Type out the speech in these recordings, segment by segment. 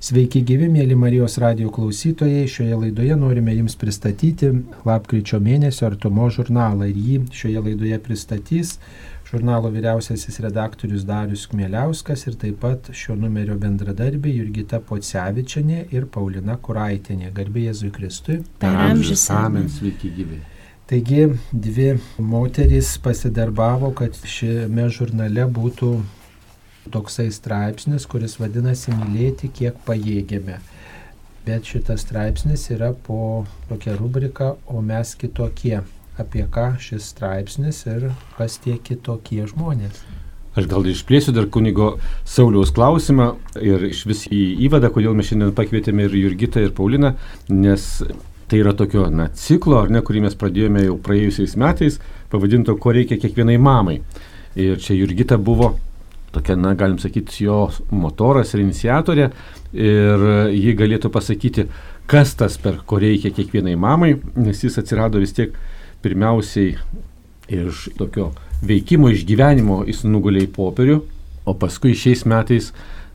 Sveiki gyvi, mėly Marijos radio klausytojai. Šioje laidoje norime Jums pristatyti lapkričio mėnesio artumo žurnalą ir jį šioje laidoje pristatys žurnalo vyriausiasis redaktorius Darius Kmieliauskas ir taip pat šio numerio bendradarbiai Jurgita Pocevičianė ir Paulina Kuraitinė. Garbė Jėzui Kristui. Per amžius Amen, sveiki gyvi. Taigi dvi moterys pasidarbavo, kad šiame žurnale būtų toksai straipsnis, kuris vadinasi Mylėti, kiek pajėgėme. Bet šitas straipsnis yra po tokia rubrika, o mes kitokie. Apie ką šis straipsnis ir kas tie kitokie žmonės. Aš gal išplėsiu dar kunigo Sauliaus klausimą ir iš vis į įvadą, kodėl mes šiandien pakvietėme ir Jurgitą, ir Pauliną, nes tai yra tokio na, ciklo, ar ne, kurį mes pradėjome jau praėjusiais metais, pavadinto, ko reikia kiekvienai mamai. Ir čia Jurgita buvo tokia, na, galim sakyti, jo motoras ir iniciatorė ir ji galėtų pasakyti, kas tas per ko reikia kiekvienai mamai, nes jis atsirado vis tiek pirmiausiai iš tokio veikimo, išgyvenimo jis nugulė į popierių, o paskui šiais metais,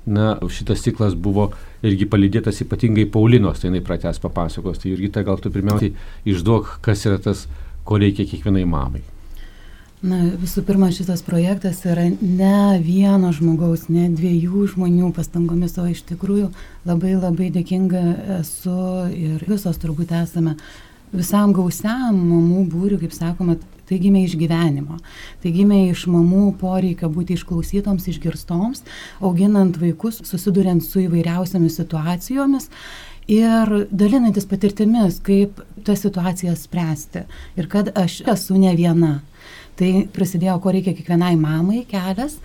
na, šitas ciklas buvo irgi palydėtas ypatingai Paulinos, tai jinai pratęs papasakos. Tai irgi tai gal tu pirmiausiai išduok, kas yra tas, ko reikia kiekvienai mamai. Na, visų pirma, šitas projektas yra ne vieno žmogaus, ne dviejų žmonių pastangomis, o iš tikrųjų labai labai dėkinga esu ir visos turbūt esame visam gausiam mamų būriu, kaip sakoma, tai gimė iš gyvenimo. Tai gimė iš mamų poreikio būti išklausytoms, išgirstoms, auginant vaikus, susiduriant su įvairiausiamis situacijomis ir dalinantis patirtimis, kaip tas situacijas spręsti. Ir kad aš esu ne viena. Tai prasidėjo, ko reikia kiekvienai mamai kelias.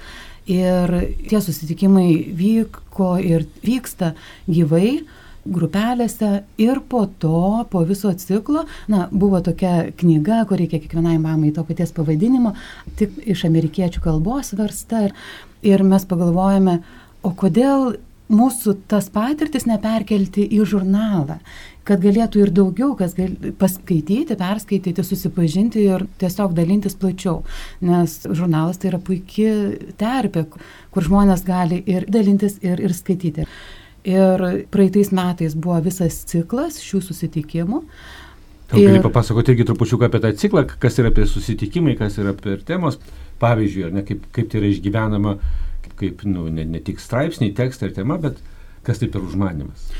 Ir tie susitikimai vyko ir vyksta gyvai grupelėse ir po to, po viso ciklo, na, buvo tokia knyga, kur reikia kiekvienai mamai to paties pavadinimo, tik iš amerikiečių kalbos versta. Ir mes pagalvojame, o kodėl mūsų tas patirtis neperkelti į žurnalą, kad galėtų ir daugiau, kas gal, paskaityti, perskaityti, susipažinti ir tiesiog dalintis plačiau. Nes žurnalas tai yra puikia terpė, kur žmonės gali ir dalintis, ir, ir skaityti. Ir praeitais metais buvo visas ciklas šių susitikimų. Gal gali papasakoti irgi trupučiuką apie tą ciklą, kas yra apie susitikimai, kas yra per temos, pavyzdžiui, ne, kaip, kaip tai yra išgyvenama, kaip, nu, ne, ne tik straipsniai, tekstai ir tema, bet kas tai per užmanimas.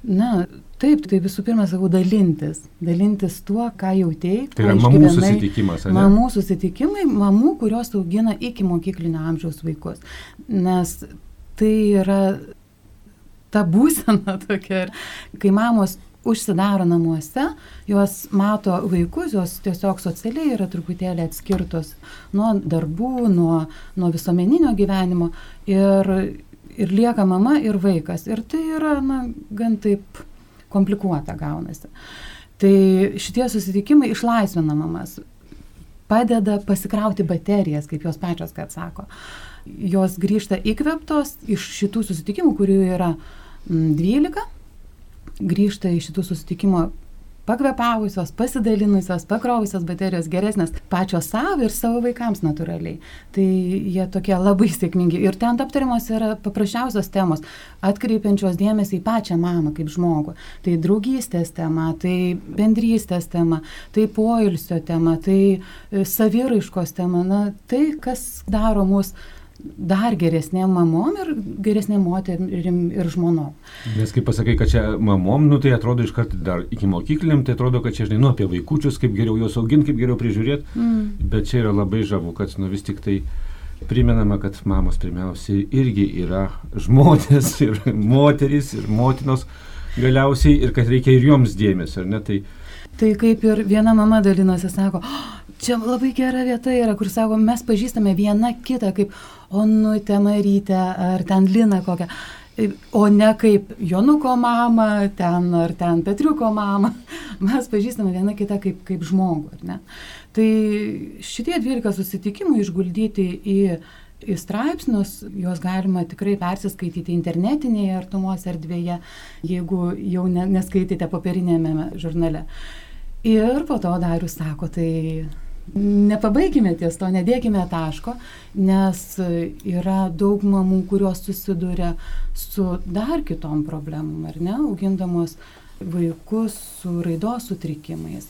Na, taip, tai visų pirma, sakau, dalintis. Dalintis tuo, ką jautėjai. Tai yra mamų susitikimas, ar ne? Mamų susitikimai, mamų, kurios augina iki mokyklinio amžiaus vaikus. Nes tai yra ta būsena tokia, kai mamos užsidaro namuose, jos mato vaikus, jos tiesiog socialiai yra truputėlį atskirtos nuo darbų, nuo, nuo visuomeninio gyvenimo ir, ir lieka mama ir vaikas. Ir tai yra, na, gan taip komplikuota gaunasi. Tai šitie susitikimai išlaisvina mamas, padeda pasikrauti baterijas, kaip jos pačios, kad sako. Jos grįžta įkveptos iš šitų susitikimų, kurių yra 12 grįžta iš šitų susitikimo pakvepavusios, pasidalinusios, pakrovusios baterijos geresnės pačios savo ir savo vaikams natūraliai. Tai jie tokie labai sėkmingi. Ir ten aptariamos yra paprasčiausios temos, atkreipiančios dėmesį į pačią mamą kaip žmogų. Tai draugystės tema, tai bendrystės tema, tai poilsio tema, tai saviraiškos tema. Na, tai, kas daro mūsų dar geresnėm mamom ir geresnėm moterim ir žmonom. Nes kai pasakai, kad čia mamom, nu, tai atrodo iš karto dar iki mokykliniam, tai atrodo, kad čia, žinai, nu, apie vaikučius, kaip geriau juos auginti, kaip geriau prižiūrėti, mm. bet čia yra labai žavu, kad, nu, vis tik tai primenama, kad mamos pirmiausiai irgi yra žmonės ir moteris ir motinos galiausiai ir kad reikia ir joms dėmesio, ar ne? Tai, tai kaip ir viena mama dalinosi, sako, oh, čia labai gera vieta yra, kur sako, mes pažįstame vieną kitą, kaip Onutę Marytę ar ten Liną kokią. O ne kaip Jonuko mama, ten ar ten Petriuko mama. Mes pažįstame vieną kitą kaip, kaip žmogų. Tai šitie 12 susitikimų išguldyti į, į straipsnius, juos galima tikrai persiskaityti internetinėje artumos erdvėje, jeigu jau ne, neskaitėte popierinėme žurnale. Ir po to Darius sako, tai nepabaigime ties to, nedėkime taško, nes yra daug mamų, kurios susiduria su dar kitom problemom, ar ne, augindamos vaikus su raidos sutrikimais.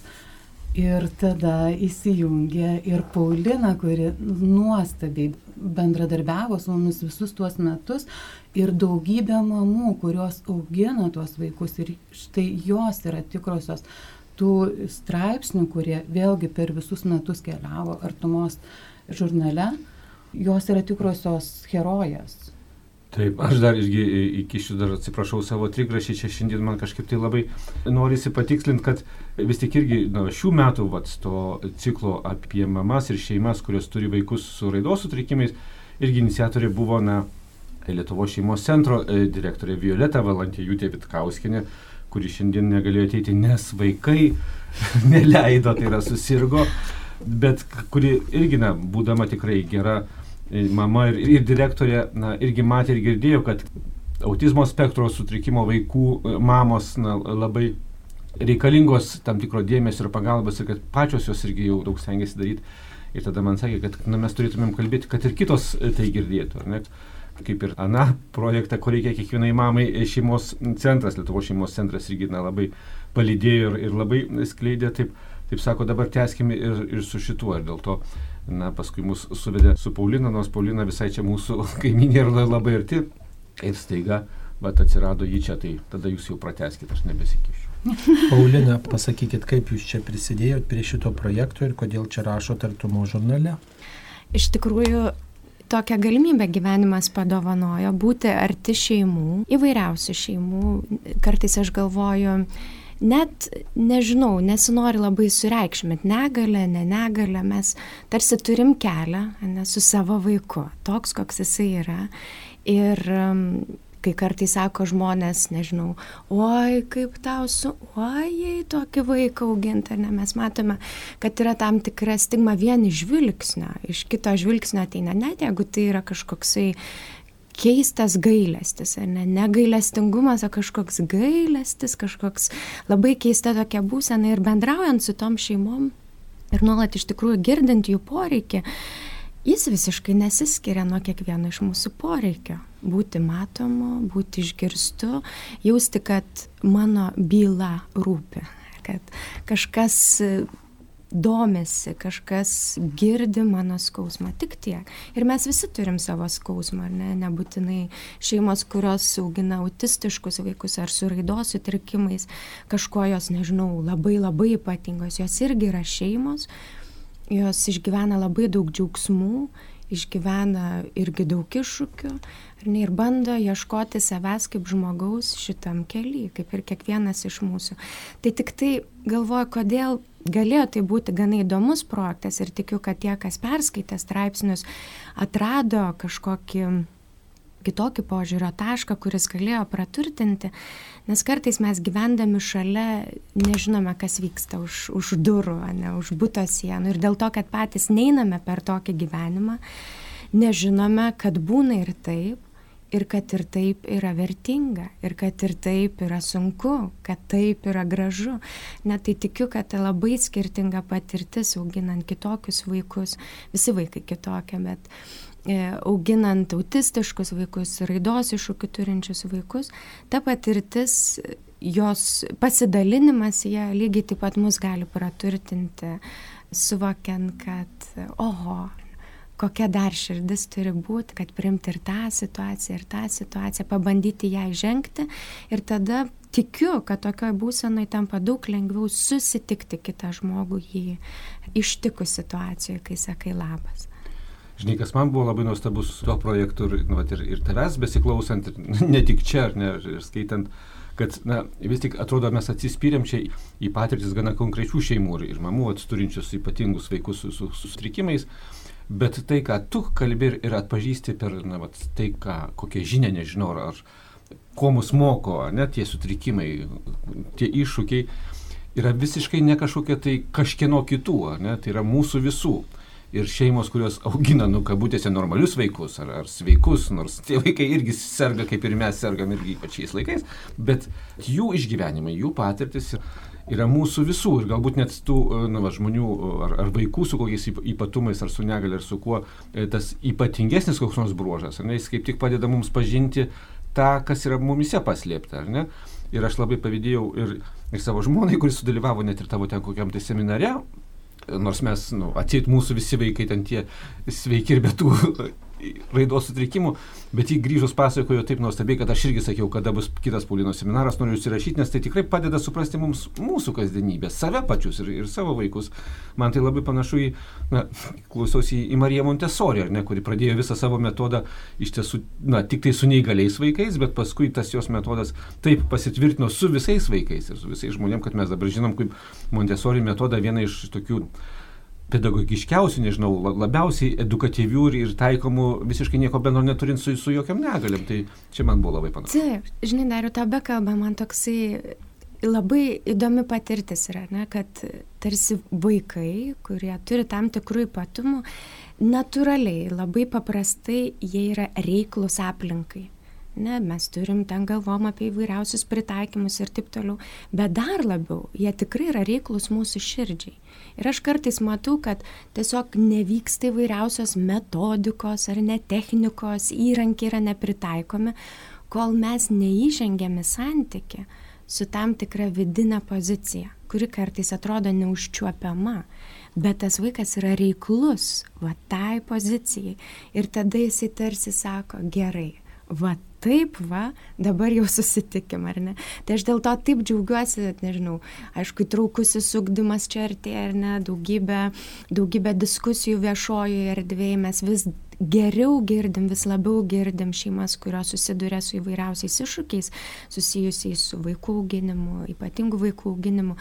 Ir tada įsijungė ir Paulina, kuri nuostabiai bendradarbiavo su mumis visus tuos metus ir daugybė mamų, kurios augina tuos vaikus ir štai jos yra tikrosios tų straipsnių, kurie vėlgi per visus metus keliavo artumos žurnale, jos yra tikrosios herojas. Taip, aš dar irgi iki šių dar atsiprašau savo trigrašį, čia šiandien man kažkaip tai labai norisi patikslinti, kad vis tik irgi na, šių metų vat, to ciklo apie mamas ir šeimas, kurios turi vaikus su raidos sutrikimais, irgi iniciatorė buvo na, Lietuvo šeimos centro e, direktorė Violeta Valantijūtė Vitkauskinė, kuri šiandien negalėjo ateiti, nes vaikai neleido, tai yra susirgo, bet kuri irgi, na, būdama tikrai gera e, mama ir, ir direktorė, na, irgi matė ir girdėjo, kad autizmo spektro sutrikimo vaikų e, mamos na, labai reikalingos tam tikro dėmesio ir pagalbos ir kad pačios jos irgi jau daug stengiasi daryti. Ir tada man sakė, kad na, mes turėtumėm kalbėti, kad ir kitos tai girdėtų. Ar ne? Kaip ir ANA projektą, ko reikia kiekvienai mamai, šeimos centras, Lietuvo šeimos centras irgi na, labai palydėjo ir, ir labai skleidė, taip, taip sako, dabar tęskime ir, ir su šituo. Ir dėl to, na, paskui mus suvedė su Paulina, nors Paulina visai čia mūsų kaiminė yra labai arti. Ir staiga, bet atsirado jį čia, tai tada jūs jau prateskite, aš nebesikišiu. Paulina, pasakykit, kaip jūs čia prisidėjot prie šito projekto ir kodėl čia rašote artumo žurnale? Iš tikrųjų, tokią galimybę gyvenimas padovanojo būti arti šeimų, įvairiausių šeimų. Kartais aš galvoju, net nežinau, nesinori labai sureikšminti negalę, ne negalę, mes tarsi turim kelią ne, su savo vaiku, toks, koks jisai yra. Ir um, kai kartais sako žmonės, nežinau, oi, kaip tau su, oi, tokį vaiką auginti, ne, mes matome, kad yra tam tikra stigma vien iš žvilgsnio, iš kito žvilgsnio ateina, net jeigu tai yra kažkoksai keistas gailestis, ar ne, negailestingumas, o kažkoks gailestis, kažkoks labai keista tokia būsena ir bendraujant su tom šeimom ir nuolat iš tikrųjų girdint jų poreikį, jis visiškai nesiskiria nuo kiekvieno iš mūsų poreikio. Būti matomu, būti išgirstu, jausti, kad mano byla rūpi, kad kažkas domisi, kažkas girdi mano skausmą, tik tiek. Ir mes visi turim savo skausmą, ar ne? Nebūtinai šeimos, kurios augina autistiškus vaikus ar su raidos sutrikimais, kažko jos, nežinau, labai labai ypatingos, jos irgi yra šeimos, jos išgyvena labai daug džiaugsmų, išgyvena irgi daug iššūkių ne, ir bando ieškoti savęs kaip žmogaus šitam keliui, kaip ir kiekvienas iš mūsų. Tai tik tai galvoju, kodėl galėjo tai būti gana įdomus projektas ir tikiu, kad tie, kas perskaitė straipsnius, atrado kažkokį kitokį požiūrio tašką, kuris galėjo praturtinti, nes kartais mes gyvendami šalia nežinome, kas vyksta už, už durų, ne, už būto sienų ir dėl to, kad patys neiname per tokį gyvenimą, nežinome, kad būna ir taip, ir kad ir taip yra vertinga, ir kad ir taip yra sunku, kad taip yra gražu. Net tai tikiu, kad tai labai skirtinga patirtis auginant kitokius vaikus, visi vaikai kitokie, bet E, auginant autistiškus vaikus, raidos iššūkių turinčius vaikus, ta patirtis, jos pasidalinimas, jie lygiai taip pat mus gali praturtinti, suvokiant, kad, oho, kokia dar širdis turi būti, kad primti ir tą situaciją, ir tą situaciją, pabandyti ją žengti ir tada tikiu, kad tokioje būsenoje tampa daug lengviau susitikti kitą žmogų jį ištikus situacijoje, kai sakai labas. Žinai, kas man buvo labai nuostabus su tuo projektu ir, nu, ir, ir tavęs besiklausant, ir ne tik čia, ar ne, ir skaitant, kad na, vis tik atrodo mes atsispyrėm čia į patirtis gana konkrečių šeimų ir, ir mamų atsturinčius ypatingus vaikus su, su, su sutrikimais, bet tai, ką tu kalbi ir, atpažįsti per na, vat, tai, ką, kokią žinią, nežinau, ar, ko mus moko, ne tie sutrikimai, tie iššūkiai, yra visiškai ne kažkokie tai kažkieno kitų, ne, tai yra mūsų visų. Ir šeimos, kurios augina, nu, kabutėse, normalius vaikus ar, ar sveikus, nors tie vaikai irgi serga, kaip ir mes sergam irgi pačiais laikais, bet jų išgyvenimai, jų patirtis yra mūsų visų ir galbūt net tų nu, va, žmonių ar, ar vaikų su kokiais ypatumais, ar su negali, ar su kuo e, tas ypatingesnis koks nors bruožas, ar ne, jis kaip tik padeda mums pažinti tą, kas yra mumise paslėpta, ar ne? Ir aš labai pavydėjau ir, ir savo žmonai, kuris sudalyvavo net ir tavo ten kokiam tai seminare, nors mes, nu, atseit mūsų visi vaikai ten tie sveiki ir be tų raidos sutrikimų, bet jį grįžus pasakojo taip nuostabiai, kad aš irgi sakiau, kada bus kitas Paulino seminaras, noriu užsirašyti, nes tai tikrai padeda suprasti mums mūsų kasdienybę, save pačius ir, ir savo vaikus. Man tai labai panašu į, na, klausiausi į Mariją Montesori, ar ne, kuri pradėjo visą savo metodą iš tiesų, na, tik tai su neįgaliais vaikais, bet paskui tas jos metodas taip pasitvirtino su visais vaikais ir su visais žmonėmis, kad mes dabar žinom, kaip Montesori metoda viena iš tokių pedagogiškiausių, nežinau, labiausiai edukatyvių ir, ir taikomų visiškai nieko bendro neturint su, su jokiam negalim. Tai čia man buvo labai panašu. Taip, žinai, dar ir to bekalba, man toksai labai įdomi patirtis yra, ne, kad tarsi vaikai, kurie turi tam tikrų ypatumų, natūraliai, labai paprastai jie yra reiklus aplinkai. Ne, mes turim ten galvom apie įvairiausius pritaikymus ir taip toliau, bet dar labiau, jie tikrai yra reiklus mūsų širdžiai. Ir aš kartais matau, kad tiesiog nevyksta įvairiausios metodikos ar net technikos, įrankiai yra nepritaikomi, kol mes neįžengėme santyki su tam tikra vidinė pozicija, kuri kartais atrodo neužčiuopiama. Bet tas vaikas yra reiklus, va tai pozicijai. Ir tada jisai tarsi sako, gerai, va taip, va, dabar jau susitikim, ar ne? Tai aš dėl to taip džiaugiuosi, nežinau, aišku, traukusis sugdymas čia artėja, ar ne, daugybė, daugybė diskusijų viešojoje erdvėje, mes vis geriau girdim, vis labiau girdim šeimas, kurios susiduria su įvairiausiais iššūkiais susijusiais su vaikų auginimu, ypatingų vaikų auginimu.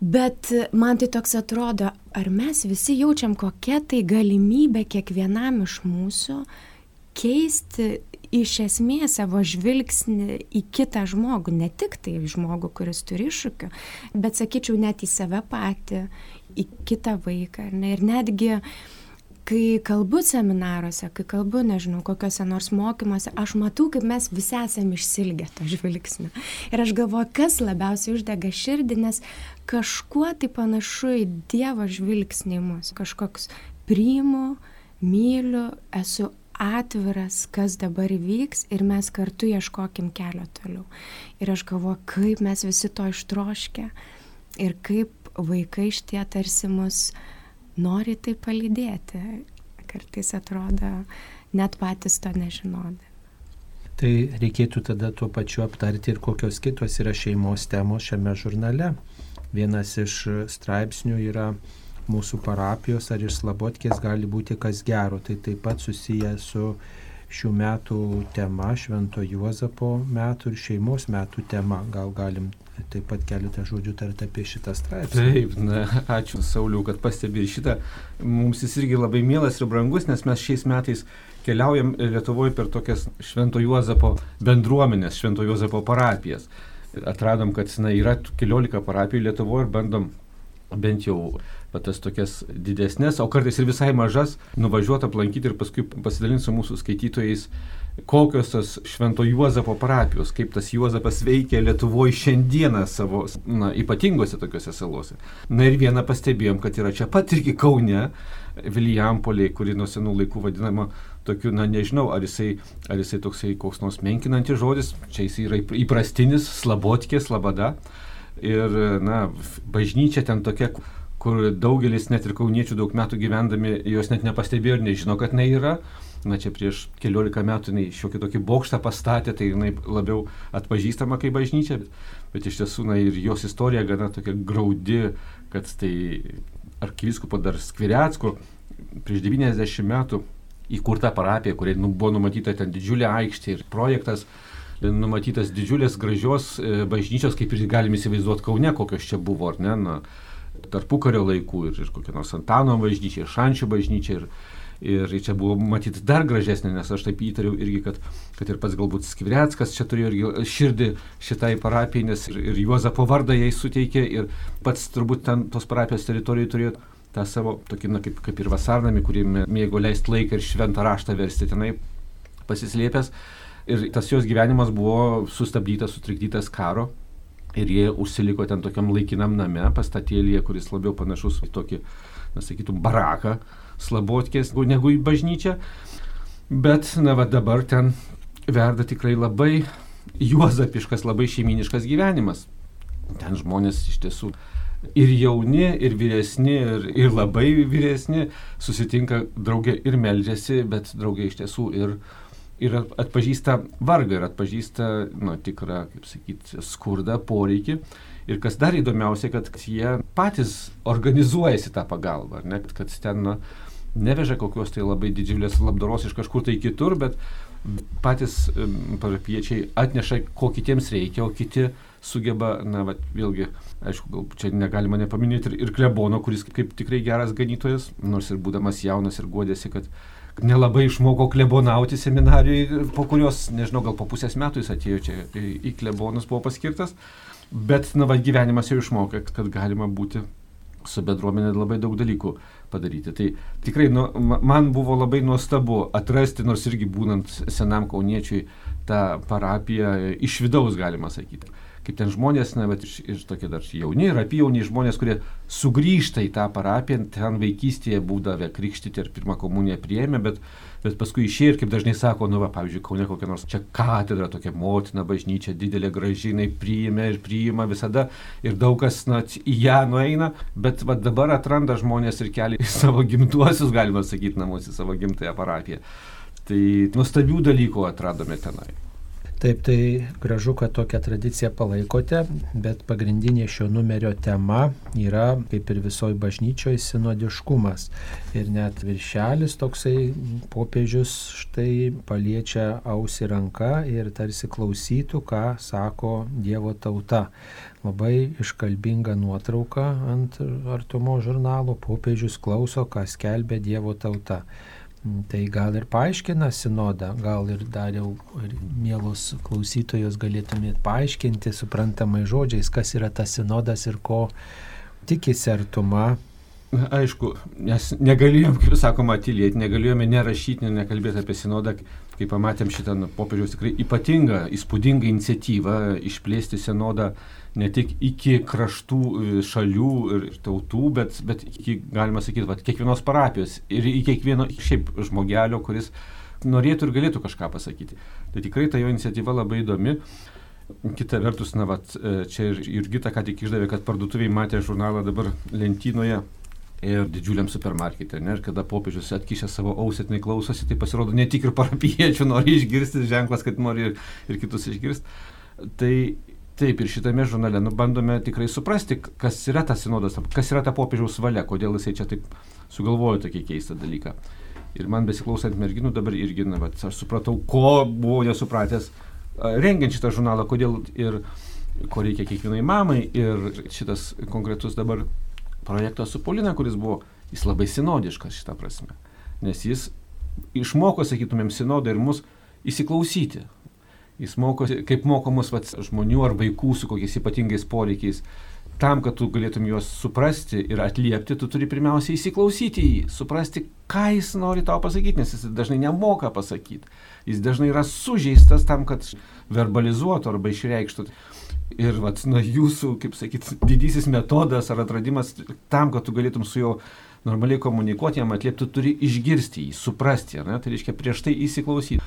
Bet man tai toks atrodo, ar mes visi jaučiam kokia tai galimybė kiekvienam iš mūsų keisti iš esmės savo žvilgsnį į kitą žmogų, ne tik tai žmogų, kuris turi iššūkių, bet sakyčiau net į save patį, į kitą vaiką. Ne? Ir netgi, kai kalbu seminaruose, kai kalbu, nežinau, kokiuose nors mokymuose, aš matau, kaip mes visi esame išsilgę to žvilgsnio. Ir aš galvoju, kas labiausiai uždega širdį, nes kažkuo tai panašu į Dievo žvilgsnį mus. Kažkoks priimu, myliu, esu atviras, kas dabar vyks ir mes kartu ieškokim kelio toliau. Ir aš galvoju, kaip mes visi to ištroškę ir kaip vaikai šitie tarsi mus nori tai palydėti. Kartais atrodo, net patys to nežinodami. Tai reikėtų tada tuo pačiu aptarti ir kokios kitos yra šeimos temos šiame žurnale. Vienas iš straipsnių yra mūsų parapijos ar iš Slabotkės gali būti kas gero. Tai taip pat susiję su šių metų tema, Švento Juozapo metų ir šeimos metų tema. Gal galim taip pat keletą žodžių tarti apie šitą straipsnį. Taip, na, ačiū Sauliu, kad pastebėjai šitą. Mums jis irgi labai mielas ir brangus, nes mes šiais metais keliaujam Lietuvoje per tokias Švento Juozapo bendruomenės, Švento Juozapo parapijas. Atradom, kad na, yra keliolika parapijų Lietuvoje ir bandom bent jau tas tokias didesnės, o kartais ir visai mažas, nuvažiuoti aplankyti ir paskui pasidalinti su mūsų skaitytojais, kokios tos Švento Juozapo parapijos, kaip tas Juozapas veikia Lietuvoje šiandieną savo na, ypatingose tokiuose salose. Na ir vieną pastebėjom, kad yra čia pat irgi Kaune, Vilijampoliai, kuri nuo senų laikų vadinama tokiu, na nežinau, ar jisai, ar jisai toksai koks nors menkinantis žodis, čia jis yra įprastinis, slabotkė, slabada. Ir, na, bažnyčia ten tokia, kur daugelis net ir kauniečių daug metų gyvendami jos net nepastebėjo ir nežino, kad jinai yra. Na čia prieš keliolika metų jinai šiokį tokį bokštą pastatė, tai jinai labiau atpažįstama kaip bažnyčia, bet, bet iš tiesų na, ir jos istorija gana tokia graudi, kad tai arkivyskupo dar Skviretsko prieš 90 metų įkurta parapija, kuriai nu, buvo numatyta ten didžiulė aikštė ir projektas numatytas didžiulės gražios e, bažnyčios, kaip ir galim įsivaizduoti Kaune, kokios čia buvo, ar ne, na, tarpukario laikų ir, ir kokia nors Antano bažnyčia, ir Šančių bažnyčia. Ir, Ir čia buvo matyti dar gražesnė, nes aš taip įtariau irgi, kad, kad ir pats galbūt Skvireckas čia turėjo irgi širdį šitai parapijai, nes ir, ir Juozapo vardą jai suteikė, ir pats turbūt ten tos parapijos teritorijoje turėjo tą savo tokį, na, kaip, kaip ir vasarnami, kurį mėgo leisti laiką ir šventą raštą versti tenai pasislėpęs. Ir tas jos gyvenimas buvo sustabdytas, sutrikdytas karo. Ir jie užsiliko ten tokiam laikinam name, pastatėlėje, kuris labiau panašus į tokį, na, sakytum, baraką slabotkės negu į bažnyčią. Bet, na, va dabar ten verda tikrai labai juozapiškas, labai šeiminiškas gyvenimas. Ten žmonės iš tiesų ir jauni, ir vyresni, ir, ir labai vyresni susitinka draugė ir meldžiasi, bet draugė iš tiesų ir, ir atpažįsta vargą, ir atpažįsta nu, tikrą, kaip sakyti, skurdą, poreikį. Ir kas dar įdomiausia, kad jie patys organizuojasi tą pagalbą, ne, kad ten na, neveža kokios tai labai didžiulės labdaros iš kažkur tai kitur, bet patys parapiečiai atneša, ko kitiems reikia, o kiti sugeba, na, va, vėlgi, aišku, gal čia negalima nepaminėti ir, ir klebono, kuris kaip tikrai geras ganytojas, nors ir būdamas jaunas ir godėsi, kad nelabai išmoko klebonauti seminarijai, po kurios, nežinau, gal po pusės metų jis atėjo čia į klebonus buvo paskirtas, bet, na, va, gyvenimas jau išmokė, kad galima būti su bendruomenė labai daug dalykų padaryti. Tai tikrai nu, man buvo labai nuostabu atrasti, nors irgi būnant senam kauniečiui, tą parapiją iš vidaus, galima sakyti kaip ten žmonės, na, bet ir, ir tokie dar jauni ir apjauni žmonės, kurie sugrįžta į tą parapiją, ten vaikystėje būdavę krikštyti ir pirmą komuniją prieėmė, bet, bet paskui išėjo ir kaip dažnai sako, nu, va, pavyzdžiui, Kaune kokia nors čia katedra, tokia motina bažnyčia, didelė gražinai priėmė ir priima visada ir daug kas, na, į ją nueina, bet va, dabar atranda žmonės ir kelią į savo gimtuosius, galima sakyti, namus, į savo gimtąją parapiją. Tai nuostabių dalykų atradome tenai. Taip, tai gražu, kad tokią tradiciją palaikote, bet pagrindinė šio numerio tema yra, kaip ir visoji bažnyčioje, sinodiškumas. Ir net viršelis toksai popiežius štai paliečia ausį ranką ir tarsi klausytų, ką sako Dievo tauta. Labai iškalbinga nuotrauka ant artumo žurnalo, popiežius klauso, ką skelbia Dievo tauta. Tai gal ir paaiškina sinodą, gal ir dar jau ir mielos klausytojos galėtumėt paaiškinti suprantamai žodžiais, kas yra tas sinodas ir ko tikisi artuma. Aišku, nes negalėjom, kaip sakoma, tylėti, negalėjome nerašyti, nekalbėti apie sinodą, kai pamatėm šitą nu, popiežiaus tikrai ypatingą, įspūdingą iniciatyvą išplėsti sinodą ne tik iki kraštų e, šalių ir tautų, bet, bet iki, galima sakyti, vat, kiekvienos parapijos ir į kiekvieno šiaip žmogelio, kuris norėtų ir galėtų kažką pasakyti. Tai tikrai ta jo iniciatyva labai įdomi. Kita vertus, na, vat, e, čia ir Jurgita ką tik išdavė, kad parduotuviai matė žurnalą dabar lentynoje ir didžiuliam supermarkete. Ne? Ir kada popiežius atkišė savo ausėtinai klausosi, tai pasirodo ne tik ir parapiečių nori išgirsti, ženklas, kad nori ir, ir kitus išgirsti. Tai Taip, ir šitame žurnale nu, bandome tikrai suprasti, kas yra tas sinodas, kas yra ta popiežiaus valia, kodėl jisai čia taip sugalvojo tokį keistą dalyką. Ir man besiklausant merginų dabar irgi, na, bet aš supratau, ko buvau nesupratęs, rengiant šitą žurnalą, kodėl ir ko reikia kiekvienai mamai. Ir šitas konkretus dabar projektas su Polina, kuris buvo, jis labai sinodiškas šitą prasme. Nes jis išmoko, sakytumėm, sinodą ir mus įsiklausyti. Jis mokosi, kaip mokomus vat, žmonių ar vaikų su kokiais ypatingais poreikiais. Tam, kad tu galėtum juos suprasti ir atliepti, tu turi pirmiausia įsiklausyti į jį, suprasti, ką jis nori tau pasakyti, nes jis dažnai nemoka pasakyti. Jis dažnai yra sužeistas tam, kad verbalizuotų arba išreikštų. Ir vat, na, jūsų, kaip sakyt, didysis metodas ar atradimas tam, kad tu galėtum su juo normaliai komunikuoti, jam atliepti, tu turi išgirsti jį, suprasti, ne? tai reiškia prieš tai įsiklausyti.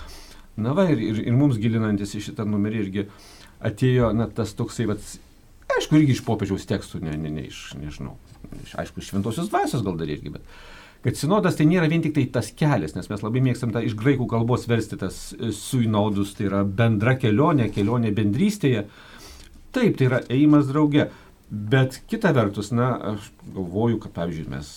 Na va, ir, ir, ir mums gilinantis į šitą numerį irgi atėjo, na, tas toksai, vat, aišku, irgi iš popiežiaus tekstų, ne, ne, ne iš, nežinau, iš, aišku, iš šventosios dvasios gal dar irgi, bet kad sinodas tai nėra vien tik tai tas kelias, nes mes labai mėgstam tą iš graikų kalbos versti tas e, suinaudus, tai yra bendra kelionė, kelionė bendrystėje. Taip, tai yra ėjimas drauge. Bet kita vertus, na, aš galvoju, kad, pavyzdžiui, mes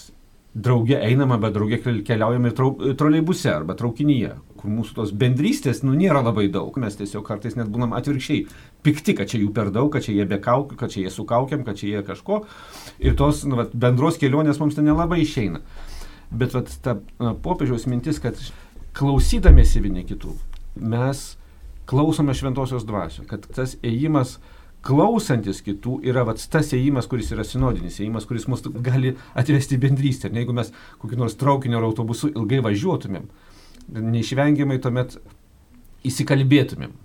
drauge einama, bet drauge keliaujame ir troleibuse arba traukinyje, kur mūsų tos bendrystės, nu, nėra labai daug. Mes tiesiog kartais net būnam atvirkščiai pikti, kad čia jų per daug, kad čia jie be kaukių, kad čia jie su kaukiam, kad čia jie kažko. Ir tos nu, vat, bendros kelionės mums ten nelabai išeina. Bet vat, ta na, popiežiaus mintis, kad klausydamėsi vieni kitų, mes klausome šventosios dvasios, kad tas ėjimas klausantis kitų yra vat, tas ėjimas, kuris yra sinodinis ėjimas, kuris mus gali atvesti bendrystę. Ir jeigu mes kokį nors traukinio ar autobusu ilgai važiuotumėm, neišvengiamai tuomet įsikalbėtumėm.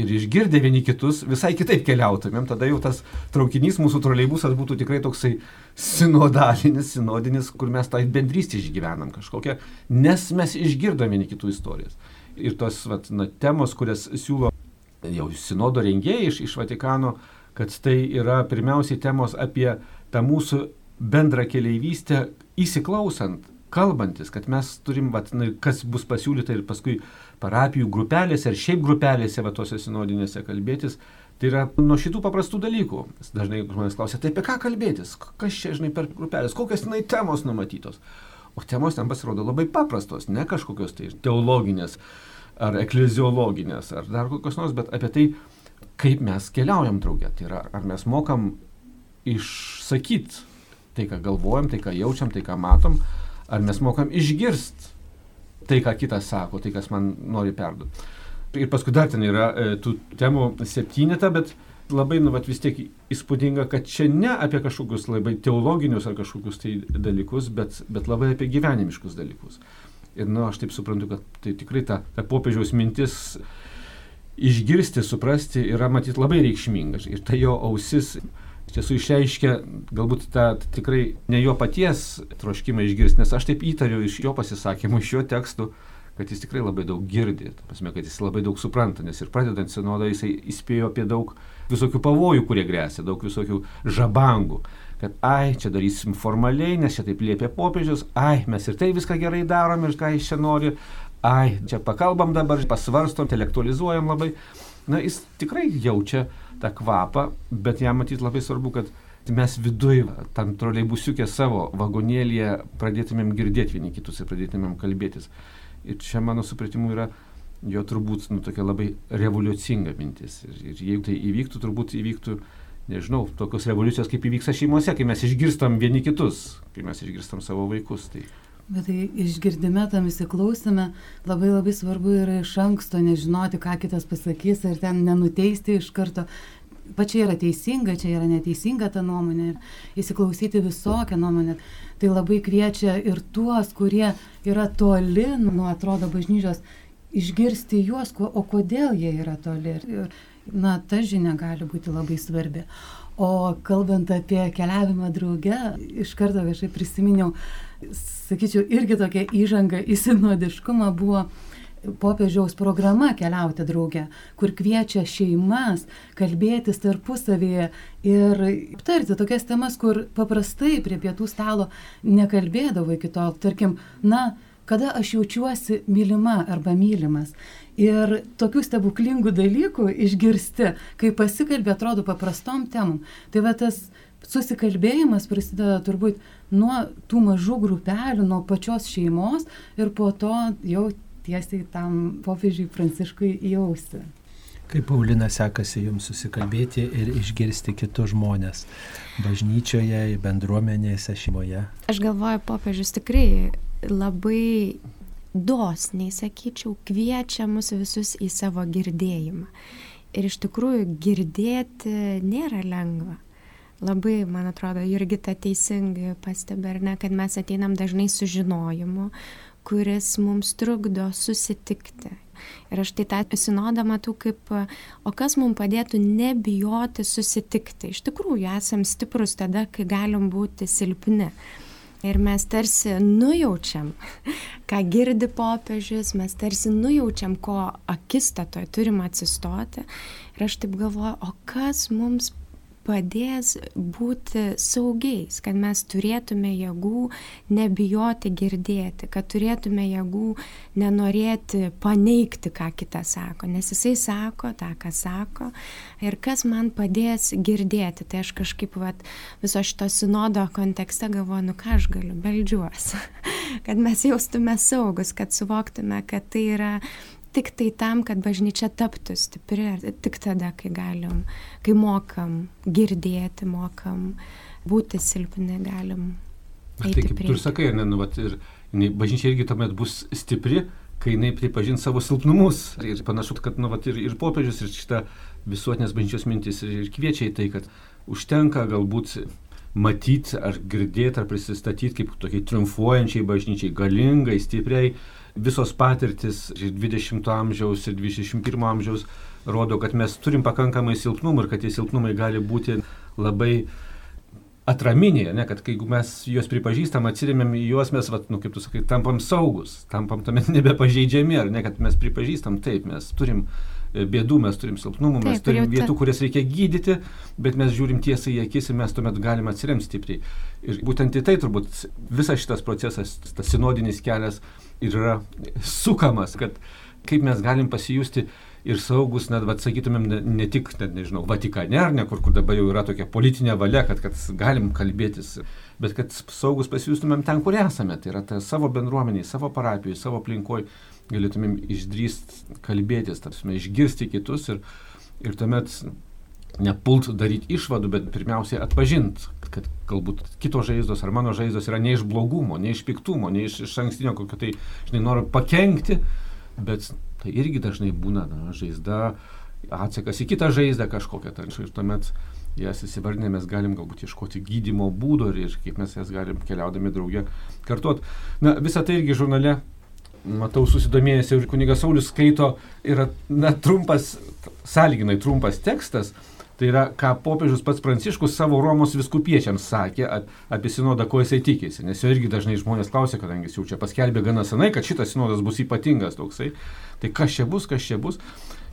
Ir išgirdę vieni kitus visai kitaip keliautumėm, tada jau tas traukinys, mūsų troleibusas būtų tikrai toksai sinodalinis, sinodinis, kur mes tą bendrystę išgyvenam kažkokią, nes mes išgirdome vieni kitų istorijas. Ir tos vat, na, temos, kurias siūlo jau sinodo rengėjai iš, iš Vatikano, kad tai yra pirmiausiai temos apie tą mūsų bendrą keliaivystę įsiklausant, kalbantis, kad mes turim, vat, na, kas bus pasiūlyta ir paskui parapijų grupelėse ar šiaip grupelėse, va tose sinodinėse kalbėtis, tai yra nuo šitų paprastų dalykų. Dažnai žmonės klausia, tai apie ką kalbėtis, kas čia, žinai, per grupelės, kokios tenai temos numatytos. O temos ten pasirodo labai paprastos, ne kažkokios tai teologinės ar ekleziologinės, ar dar kokios nors, bet apie tai, kaip mes keliaujam draugė. Tai yra, ar mes mokam išsakyti tai, ką galvojam, tai, ką jaučiam, tai, ką matom, ar mes mokam išgirst tai, ką kitas sako, tai, kas man nori perduoti. Ir paskui dar ten yra e, tų temų septyneta, bet labai, nu, vat, vis tiek įspūdinga, kad čia ne apie kažkokius labai teologinius ar kažkokius tai dalykus, bet, bet labai apie gyvenimiškus dalykus. Ir, nu, aš taip suprantu, kad tai tikrai ta, ta popiežiaus mintis išgirsti, suprasti yra matyti labai reikšminga. Ir ta jo ausis iš tiesų išreiškia galbūt tą tikrai ne jo paties troškimą išgirsti, nes aš taip įtariu iš jo pasisakymų, iš jo tekstų, kad jis tikrai labai daug girdi, pasme, kad jis labai daug supranta, nes ir pradedant sinodą jisai įspėjo apie daug visokių pavojų, kurie grėsia, daug visokių žabangų kad ai, čia darysim formaliai, nes čia taip liepia popiežius, ai, mes ir tai viską gerai darom ir ką jis čia nori, ai, čia pakalbam dabar, pasvarstom, intelektualizuojam labai. Na, jis tikrai jaučia tą kvapą, bet jam matyti labai svarbu, kad mes viduje, tam troleibusiukė savo vagonėlėje pradėtumėm girdėti vieni kitus ir pradėtumėm kalbėtis. Ir čia mano supratimu yra jo turbūt nu, tokia labai revoliucinga mintis. Ir, ir jeigu tai įvyktų, turbūt įvyktų, nežinau, tokios revoliucijos kaip įvyksta šeimose, kai mes išgirstam vieni kitus, kai mes išgirstam savo vaikus. Tai Bet tai išgirdime, tam įsiklausime, labai labai svarbu yra iš anksto nežinoti, ką kitas pasakys ir ten nenuteisti iš karto. Pačia yra teisinga, čia yra neteisinga ta nuomonė ir įsiklausyti visokią nuomonę. Tai labai kviečia ir tuos, kurie yra toli nuo atrodo bažnyčios, išgirsti juos, o kodėl jie yra toli. Ir, na, ta žinia gali būti labai svarbi. O kalbant apie keliavimą drauge, iš karto kažkaip prisiminiau, sakyčiau, irgi tokia įžanga į sinodiškumą buvo popiežiaus programa keliauti drauge, kur kviečia šeimas kalbėtis tarpusavėje ir aptarti tokias temas, kur paprastai prie pietų stalo nekalbėdavo iki tol. Tarkim, na, kada aš jaučiuosi mylima arba mylimas. Ir tokių stebuklingų dalykų išgirsti, kai pasikalbė, atrodo paprastom temom. Tai va tas susikalbėjimas prasideda turbūt nuo tų mažų grupelių, nuo pačios šeimos ir po to jau tiesiai tam popiežiui Pranciškui įjausti. Kaip Paulina sekasi jums susikalbėti ir išgirsti kitus žmonės bažnyčioje, bendruomenėse, šeimoje? Aš galvoju, popiežius tikrai labai dosniai, sakyčiau, kviečia mus visus į savo girdėjimą. Ir iš tikrųjų girdėti nėra lengva. Labai, man atrodo, Jurgita teisingai pastebė, ar ne, kad mes ateinam dažnai su žinojimu, kuris mums trukdo susitikti. Ir aš tai tą sinodą matau kaip, o kas mums padėtų nebijoti susitikti. Iš tikrųjų, esam stiprus tada, kai galim būti silpni. Ir mes tarsi nujaučiam, ką girdi popiežius, mes tarsi nujaučiam, ko akistatoje turim atsistoti. Ir aš taip galvoju, o kas mums padės būti saugiais, kad mes turėtume jėgų nebijoti girdėti, kad turėtume jėgų nenorėti paneigti, ką kitas sako, nes jisai sako tą, ką sako ir kas man padės girdėti. Tai aš kažkaip vat, viso šito sinodo kontekste galvoju, nu ką aš galiu, beldžiuosi, kad mes jaustume saugus, kad suvoktume, kad tai yra tik tai tam, kad bažnyčia taptų stipri, tik tada, kai galim, kai mokam girdėti, mokam būti silpni, galim. Tai kaip tu ir sakai, ne, nu, vat, ir ne, bažnyčia irgi tuomet bus stipri, kai jinai pripažins savo silpnumus. Ir panašu, kad nu, vat, ir, ir popiežius, ir šitą visuotinės bažnyčios mintis ir kviečia į tai, kad užtenka galbūt matyti ar girdėti ar prisistatyti kaip tokiai triumfuojančiai bažnyčiai, galingai, stipriai. Visos patirtis ir 20 amžiaus ir 21 amžiaus rodo, kad mes turim pakankamai silpnumų ir kad tie silpnumai gali būti labai atraminiai, ne, kad kai mes juos pripažįstam, atsirėmėm į juos, mes, vat, nu, kaip tu sakai, tampam saugus, tampam tame nebepažeidžiami, ar ne, kad mes pripažįstam, taip, mes turim bėdų, mes turim silpnumų, mes Taip, turim jau vietų, kurias reikia gydyti, bet mes žiūrim tiesai į akis ir mes tuomet galim atsiremti stipriai. Ir būtent į tai turbūt visas šitas procesas, tas sinodinis kelias yra sukamas, kad kaip mes galim pasijusti ir saugus, net, vad sakytumėm, ne, ne tik, net, nežinau, Vatikane ar ne, kur, kur dabar jau yra tokia politinė valia, kad, kad galim kalbėtis, bet kad saugus pasijustumėm ten, kur esame, tai yra ta savo bendruomeniai, savo parapijoje, savo aplinkoje, galėtumėm išdrįst kalbėtis, tarsi išgirsti kitus ir, ir tuomet nepult daryti išvadų, bet pirmiausiai atpažint, kad galbūt kitos žaizdos ar mano žaizdos yra ne iš blogumo, ne iš piktumo, ne iš, iš ankstinio kokio tai, žinai, noriu pakengti, bet tai irgi dažnai būna na, žaizda, atsakas į kitą žaizdą kažkokią. Tai ir tuomet jas įsivardinę mes galim galbūt ieškoti gydimo būdo ir, kaip mes jas galim keliaudami draugė kartuot. Na, visą tai irgi žurnale matau susidomėjęs ir kunigas Saulis skaito, yra na, trumpas, sąlyginai trumpas tekstas, tai yra, ką popiežius pats Pranciškus savo Romos viskupiečiams sakė ap- apie sinodą, ko jisai tikėsi. Nes jo irgi dažnai žmonės klausia, kadangi jis jau čia paskelbė gana senai, kad šitas sinodas bus ypatingas toksai. Tai kas čia bus, kas čia bus.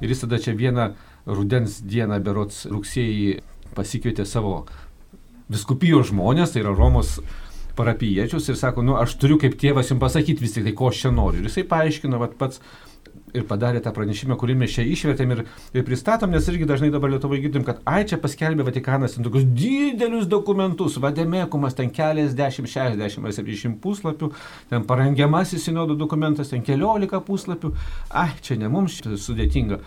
Ir jis tada čia vieną rudens dieną, berots rugsėjį, pasikvietė savo viskupijos žmonės, tai yra Romos parapiečius ir sako, nu aš turiu kaip tėvas jums pasakyti vis tik tai, ko aš čia noriu. Ir jisai paaiškino, vat pats ir padarė tą pranešimą, kurį mes čia išvertėm ir, ir pristatom, nes irgi dažnai dabar Lietuvoje girdim, kad ai čia paskelbė Vatikanas tokius didelius dokumentus, vademėkumas ten keliasdešimt, šešiasdešimt ar septyniasdešimt puslapių, ten parengiamasis sinodo dokumentas, ten keliolika puslapių, ai čia ne mums sudėtinga.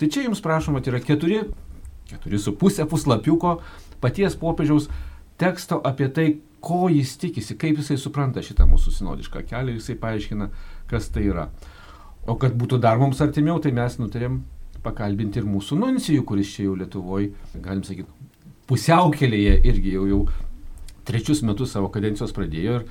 Tai čia jums prašoma, tai yra keturi, keturi su pusė puslapiuko paties popiežiaus teksto apie tai, ko jis tikisi, kaip jisai supranta šitą mūsų sinodišką kelią, jisai paaiškina, kas tai yra. O kad būtų dar mums artimiau, tai mes nutarėm pakalbinti ir mūsų nuncijų, kuris čia jau Lietuvoje, galim sakyti, pusiaukelėje irgi jau, jau trečius metus savo kadencijos pradėjo ir,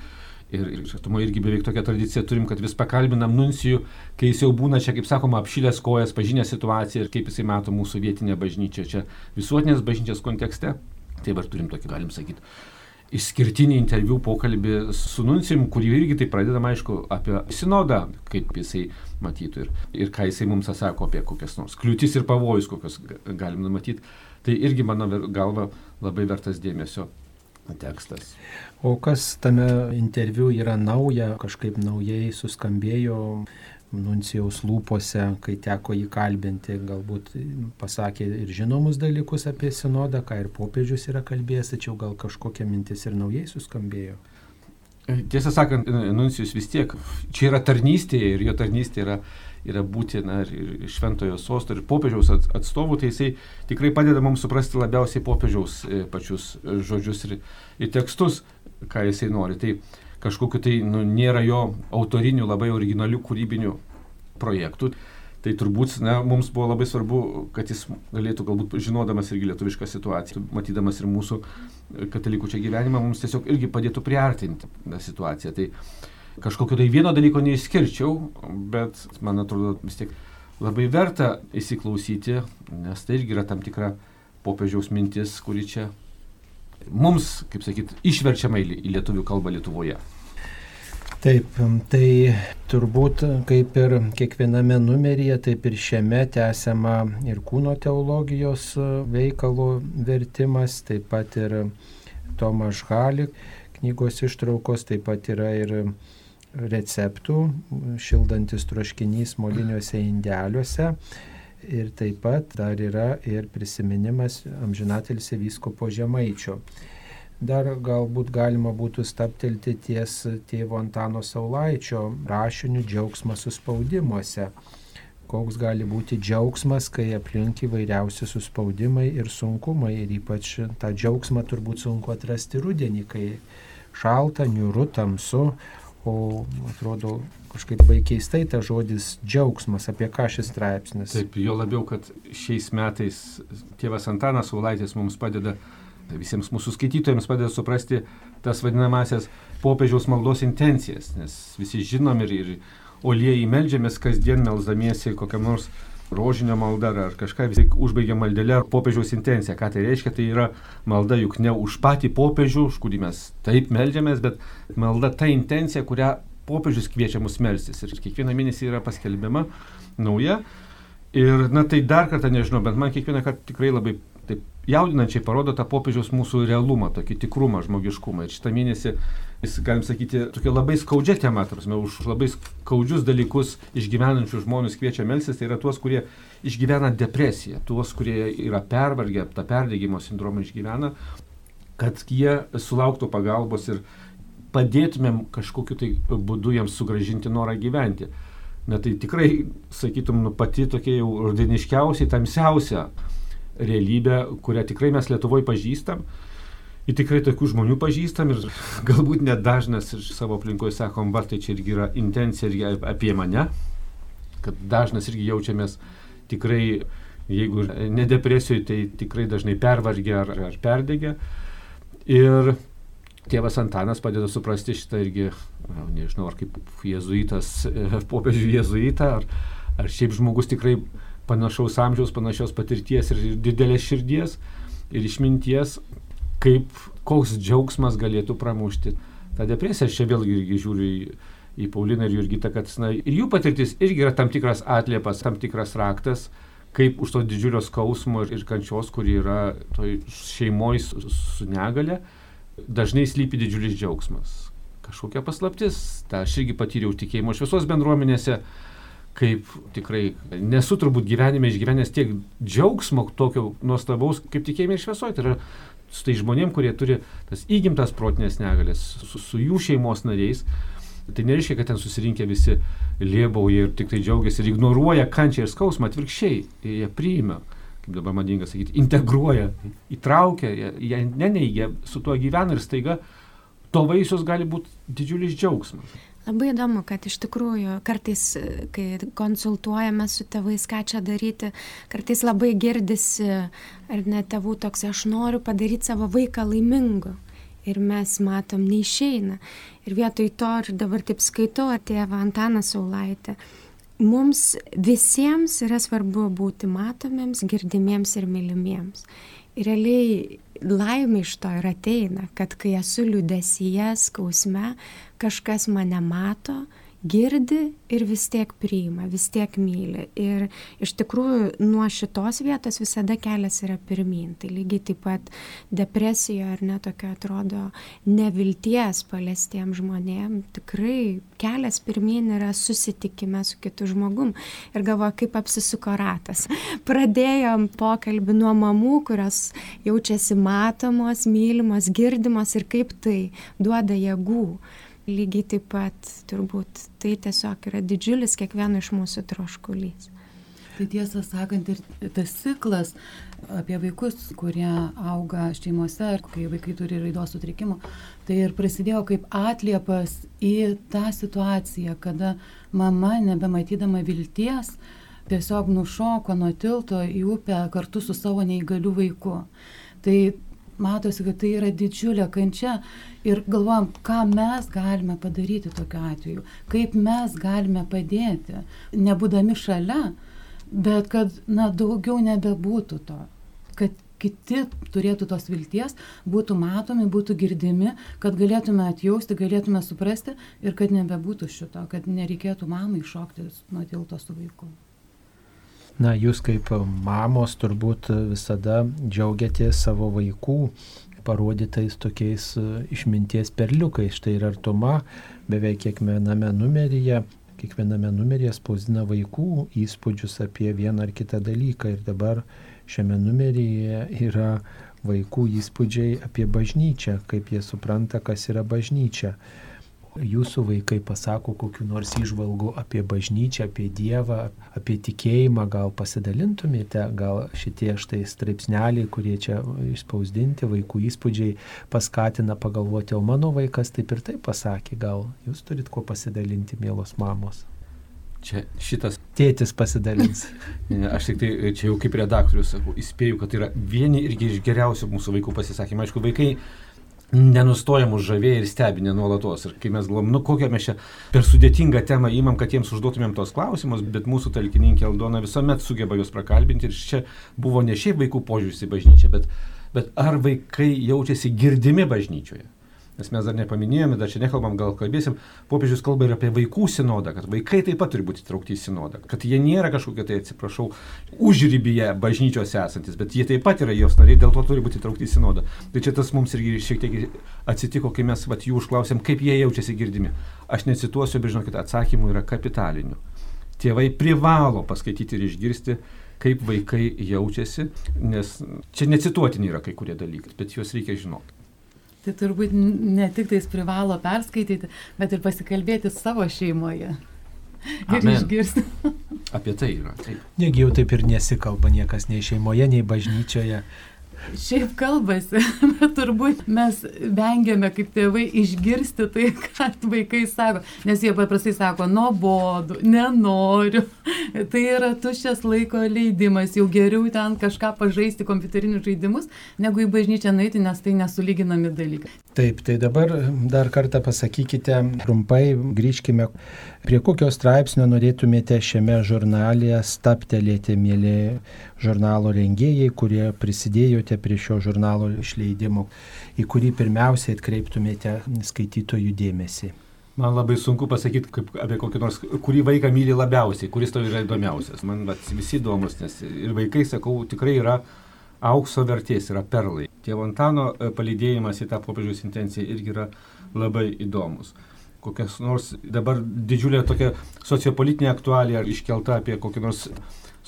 ir, ir žatumo irgi beveik tokią tradiciją turim, kad vis pakalbinam nuncijų, kai jis jau būna čia, kaip sakoma, apšilęs kojas, pažinę situaciją ir kaip jisai mato mūsų vietinę bažnyčią čia visuotinės bažnyčios kontekste. Tai dabar turim tokį, galim sakyti, išskirtinį interviu pokalbį su nuncijum, kurį irgi tai pradedam, aišku, apie sinodą, kaip jisai matytų ir, ir ką jisai mums atsako apie kokias nors kliūtis ir pavojus, kokius ga- galim numatyti. Tai irgi, mano galva, labai vertas dėmesio tekstas. O kas tame interviu yra nauja, kažkaip naujai suskambėjo nuncijaus lūpose, kai teko jį kalbinti, galbūt pasakė ir žinomus dalykus apie sinodą, ką ir popiežius yra kalbėjęs, tačiau gal kažkokia mintis ir naujai suskambėjo. Tiesą sakant, nuncijus vis tiek, čia yra tarnystė ir jo tarnystė yra, yra būtina ir, šventojo sosto ir popiežiaus ats- atstovų, tai jisai tikrai padeda mums suprasti labiausiai popiežiaus e, pačius e, žodžius ir, ir tekstus, ką jisai nori. Tai kažkokiu tai nu, nėra jo autorinių, labai originalių kūrybinių projektų. Tai turbūt na, mums buvo labai svarbu, kad jis galėtų galbūt žinodamas irgi lietuvišką situaciją, matydamas ir mūsų katalikų čia gyvenimą, mums tiesiog irgi padėtų priartinti tą situaciją. Tai kažkokio tai vieno dalyko neišskirčiau, bet man atrodo vis tiek labai verta įsiklausyti, nes tai irgi yra tam tikra popiežiaus mintis, kuri čia mums, kaip sakyt, išverčiama į lie- į lietuvių kalbą Lietuvoje. Taip, tai turbūt kaip ir kiekviename numeryje, taip ir šiame tęsiama ir kūno teologijos veikalo vertimas, taip pat ir Tomas Halik knygos ištraukos, taip pat yra ir receptų, šildantis troškinys moliniuose indeliuose. Ir taip pat dar yra ir prisiminimas amžinatelsi vyskopo žemaičio. Dar galbūt galima būtų staptelti ties tėvo Antano Saulaičio rašiniu džiaugsmas suspaudimuose. Koks gali būti džiaugsmas, kai aplink įvairiausi suspaudimai ir sunkumai. Ir ypač tą džiaugsmą turbūt sunku atrasti rudenį, kai šalta, niūru, tamsu, o atrodo kažkaip labai keistai ta žodis džiaugsmas, apie ką šis straipsnis. Taip, jo labiau, kad šiais metais tėvas Antanas Saulaitis mums padeda, visiems mūsų skaitytojams padeda suprasti tas vadinamasias popiežiaus maldos intencijas, nes visi žinom ir, ir olieji melžiamės kasdien melzdamiesi kokiam nors rožinio malda ar kažką vis tiek užbaigia maldelę popiežiaus intenciją. Ką tai reiškia? Tai yra malda juk ne už patį popiežių, už kurį mes taip melžiamės, bet malda ta intencija, kurią popiežius kviečia mus melstis. Ir kiekvieną mėnesį yra paskelbiama nauja. Ir, na tai dar kartą nežinau, bet man kiekvieną kartą tikrai labai taip jaudinančiai parodo tą popiežiaus mūsų realumą, tokį tikrumą, žmogiškumą. Ir šitą mėnesį jis, galim sakyti, tokia labai skaudžia tema, tarsi, už labai skaudžius dalykus išgyvenančius žmonės kviečia melsis, tai yra tuos, kurie išgyvena depresiją, tuos, kurie yra pervargę, tą perdėgymo sindromą išgyvena, kad jie sulauktų pagalbos ir padėtumėm kažkokiu tai būdu jiems sugražinti norą gyventi. Na tai tikrai, sakytum, nu, pati tokia jau rudeniškiausiai, tamsiausia realybė, kurią tikrai mes Lietuvoje pažįstam ir tikrai tokių žmonių pažįstam ir galbūt net dažnas iš savo aplinkoje sakom, va tai čia irgi yra intencija irgi apie mane, kad dažnas irgi jaučiamės tikrai, jeigu ne depresijoje, tai tikrai dažnai pervargę ar, ar perdegę. Ir tėvas Antanas padeda suprasti šitą irgi, nežinau, ar kaip jėzuitas, popiežių jėzuitą, ar, ar šiaip žmogus tikrai panašaus amžiaus, panašios patirties ir didelės širdies ir išminties, kaip koks džiaugsmas galėtų pramušti tą depresiją. Aš čia vėlgi irgi žiūriu į, į Pauliną ir Jurgitą, kad na, ir jų patirtis irgi yra tam tikras atliepas, tam tikras raktas, kaip už to didžiulio skausmo ir, ir kančios, kuri yra toj šeimoje su, su negale, dažnai slypi didžiulis džiaugsmas. Kažkokia paslaptis, tą aš irgi patyriau tikėjimo šviesos bendruomenėse, kaip tikrai nesu turbūt gyvenime išgyvenęs tiek džiaugsmo tokio nuostabaus, kaip tikėjime šviesoje. Tai yra su tai žmonėm, kurie turi tas įgimtas protinės negalės, su, su jų šeimos nariais. Tai nereiškia, kad ten susirinkę visi liebauja ir tik tai džiaugiasi ir ignoruoja kančią ir skausmą, atvirkščiai, jie priima, kaip dabar madinga sakyti, integruoja, įtraukia, jie, neneigia, su tuo gyvena ir staiga to vaisius gali būti didžiulis džiaugsmas. Labai įdomu, kad iš tikrųjų kartais, kai konsultuojame su tėvais, ką čia daryti, kartais labai girdisi, ar ne tėvų toks, aš noriu padaryti savo vaiką laimingu. Ir mes matom, neišeina. Ir vietoj to, ir dabar taip skaitau, tėvą Antaną Saulaitę, mums visiems yra svarbu būti matomiems, girdimiems ir mylimiems. Ir realiai laimė iš to ir ateina, kad kai esu liudesyje, skausme, kažkas mane mato, girdi ir vis tiek priima, vis tiek myli. Ir iš tikrųjų nuo šitos vietos visada kelias yra pirmin. Tai lygiai taip pat depresija ar netokio atrodo nevilties paliestiem žmonėm. Tikrai kelias pirmin yra susitikime su kitu žmogum. Ir galvoju, kaip apsisuko ratas. Pradėjom pokalbį nuo mamų, kurios jaučiasi matomos, mylimos, girdimos ir kaip tai duoda jėgų lygiai taip pat turbūt tai tiesiog yra didžiulis kiekvieno iš mūsų troškulys. Tai tiesą sakant, ir tas ciklas apie vaikus, kurie auga šeimose ir kai vaikai turi raidos sutrikimų, tai ir prasidėjo kaip atliepas į tą situaciją, kada mama, nebematydama vilties, tiesiog nušoko nuo tilto į upę kartu su savo neįgaliu vaiku. Tai matosi, kad tai yra didžiulė kančia ir galvojam, ką mes galime padaryti tokiu atveju, kaip mes galime padėti, nebūdami šalia, bet kad, na, daugiau nebebūtų to, kad kiti turėtų tos vilties, būtų matomi, būtų girdimi, kad galėtume atjausti, galėtume suprasti ir kad nebebūtų šito, kad nereikėtų mamai šokti nuo tilto su vaiku. Na, jūs kaip mamos turbūt visada džiaugiatės savo vaikų parodytais tokiais išminties perliukais. Štai ir artuma beveik kiekviename numeryje, kiekviename numeryje spausdina vaikų įspūdžius apie vieną ar kitą dalyką. Ir dabar šiame numeryje yra vaikų įspūdžiai apie bažnyčią, kaip jie supranta, kas yra bažnyčia. Jūsų vaikai pasako kokiu nors įžvalgu apie bažnyčią, apie Dievą, apie tikėjimą, gal pasidalintumėte, gal šitie štai straipsneliai, kurie čia išspausdinti, vaikų įspūdžiai paskatina pagalvoti, o mano vaikas taip ir taip pasakė, gal jūs turit kuo pasidalinti, mielos mamos. Čia šitas. Tėtis pasidalins. Ne, aš tik tai čia jau kaip redaktorius sakau, įspėju, kad tai yra vieni irgi iš geriausių mūsų vaikų pasisakymų. Aišku, vaikai nenustoja mus žavėję ir stebinę nuolatos. Ir kai mes galvom, nu kokią mes čia per sudėtingą temą įmam, kad jiems užduotumėm tos klausimus, bet mūsų talkininkė Aldona visuomet sugeba juos prakalbinti ir čia buvo ne šiaip vaikų požiūris į bažnyčią, bet, bet ar vaikai jaučiasi girdimi bažnyčioje nes mes dar nepaminėjome, dar čia nekalbam, gal kalbėsim, popiežius kalba ir apie vaikų sinodą, kad vaikai taip pat turi būti įtraukti į sinodą, kad jie nėra kažkokie tai, atsiprašau, užrybyje bažnyčios esantis, bet jie taip pat yra jos nariai, dėl to turi būti įtraukti į sinodą. Tai čia tas mums irgi šiek tiek atsitiko, kai mes vat, jų užklausėm, kaip jie jaučiasi girdimi. Aš necituosiu, bet žinokit, atsakymų yra kapitalinių. Tėvai privalo paskaityti ir išgirsti, kaip vaikai jaučiasi, nes čia necituotini yra kai kurie dalykai, bet juos reikia žinoti. Tai turbūt ne tik tais privalo perskaityti, bet ir pasikalbėti savo šeimoje. Ir Amen. išgirsti. Apie tai yra. Taip. Negi jau taip ir nesikalba niekas nei šeimoje, nei bažnyčioje. Šiaip kalbasi, bet turbūt mes vengiame kaip tėvai išgirsti tai, ką vaikai sako, nes jie paprastai sako, nuobodu, nenoriu. Tai yra tuščias laiko leidimas, jau geriau ten kažką pažaisti kompiuterinius žaidimus, negu į bažnyčią nueiti, nes tai nesulyginami dalykai. Taip, tai dabar dar kartą pasakykite trumpai, grįžkime, prie kokio straipsnio norėtumėte šiame žurnalėje staptelėti, mėly žurnalo rengėjai, kurie prisidėjote prie šio žurnalo išleidimo, į kurį pirmiausiai atkreiptumėte skaitytojų dėmesį. Man labai sunku pasakyti kaip, apie kokį nors, kurį vaiką myli labiausiai, kuris tau yra įdomiausias. Man vat, visi įdomus, nes ir vaikai, sakau, tikrai yra aukso vertės, yra perlai. Tėvo Antano e, palydėjimas į tą popiežiaus intenciją irgi yra labai įdomus. Kokias nors dabar didžiulė tokia sociopolitinė aktualija iškelta apie kokį nors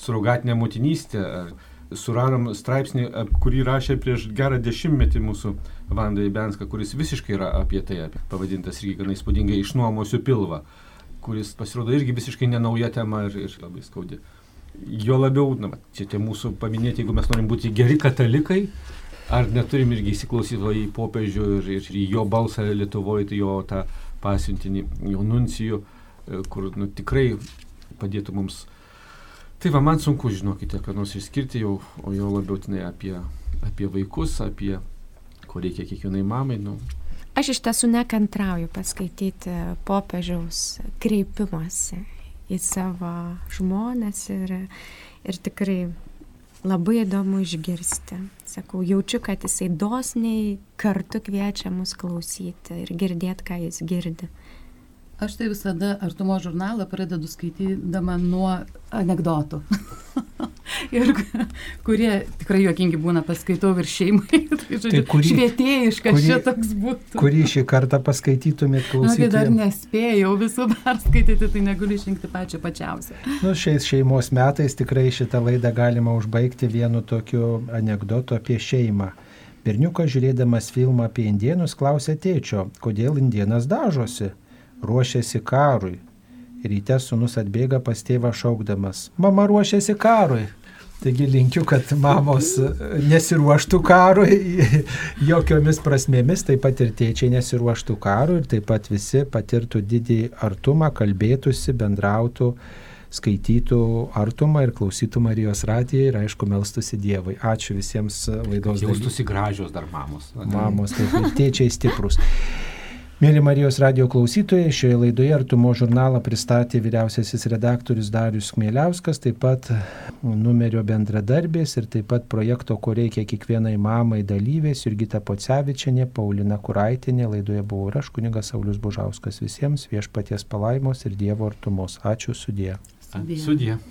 surogatinę motinystę. Ar, suradom straipsnį, kurį rašė prieš gerą dešimtmetį mūsų Vanda Ibenska, kuris visiškai yra apie tai, apie, pavadintas irgi gana įspūdingai išnuomosiu pilvą, kuris pasirodo irgi visiškai nenauja tema ir, ir labai skaudi. Jo labiau, na, čia tie mūsų paminėti, jeigu mes norim būti geri katalikai, ar neturim irgi įsiklausyti į popiežių ir, ir į jo balsą Lietuvoje, tai jo tą pasiuntinį, jo nuncijų, e, kur nu, tikrai padėtų mums Tai va, man sunku, žinokite, ką nors išskirti jau, o jau labiau tenai apie, apie vaikus, apie ko reikia kiekvienai mamai. Nu. Aš iš tiesų nekantrauju paskaityti popiežiaus kreipimosi į savo žmonės ir, ir tikrai labai įdomu išgirsti. Sakau, jaučiu, kad jisai dosniai kartu kviečia mus klausyti ir girdėti, ką jis girdi. Aš tai visada artumo žurnalą pradedu skaitydama nuo anegdotų. ir kurie tikrai juokingi būna, paskaitau ir šeimai. tai, žodžiu, Tai kurį- švietėjiškas kurį- šitoks būtų. Kurį šį kartą paskaitytumėt Na, kai dar nespėjau visų perskaityti, tai negaliu išrinkti pačią pačiausią. Nu, šiais šeimos metais tikrai šitą laidą galima užbaigti vienu tokiu anegdotu apie šeimą. Berniukas žiūrėdamas filmą apie indienus klausė tėčio, kodėl indienas dažosi, ruošiasi karui. Ryte sunus atbėga pas tėvą šaukdamas, mama ruošiasi karui. Taigi linkiu, kad mamos e, nesiruoštų karui jokiomis prasmėmis, taip pat ir tėčiai nesiruoštų karui ir taip pat visi patirtų didį artumą, kalbėtųsi, bendrautų, skaitytų artumą ir klausytų Marijos radiją ir aišku melstųsi Dievui. Ačiū visiems e, laidos dalyviams. Jaustųsi gražios dar mamos. Mamos, taip ir tėčiai stiprus. Mėly Marijos radio klausytojai, šioje laidoje Artumo žurnalą pristatė vyriausiasis redaktorius Darius Kmieliauskas, taip pat numerio bendradarbės ir taip pat projekto, ko reikia kiekvienai mamai dalyvės, Jurgita Pocevičianė, Paulina Kuraitinė, laidoje buvo ir aš, kunigas Saulis Bužauskas. Visiems viešpaties palaimos ir Dievo artumos. Ačiū sudė. Sudie. Sudie.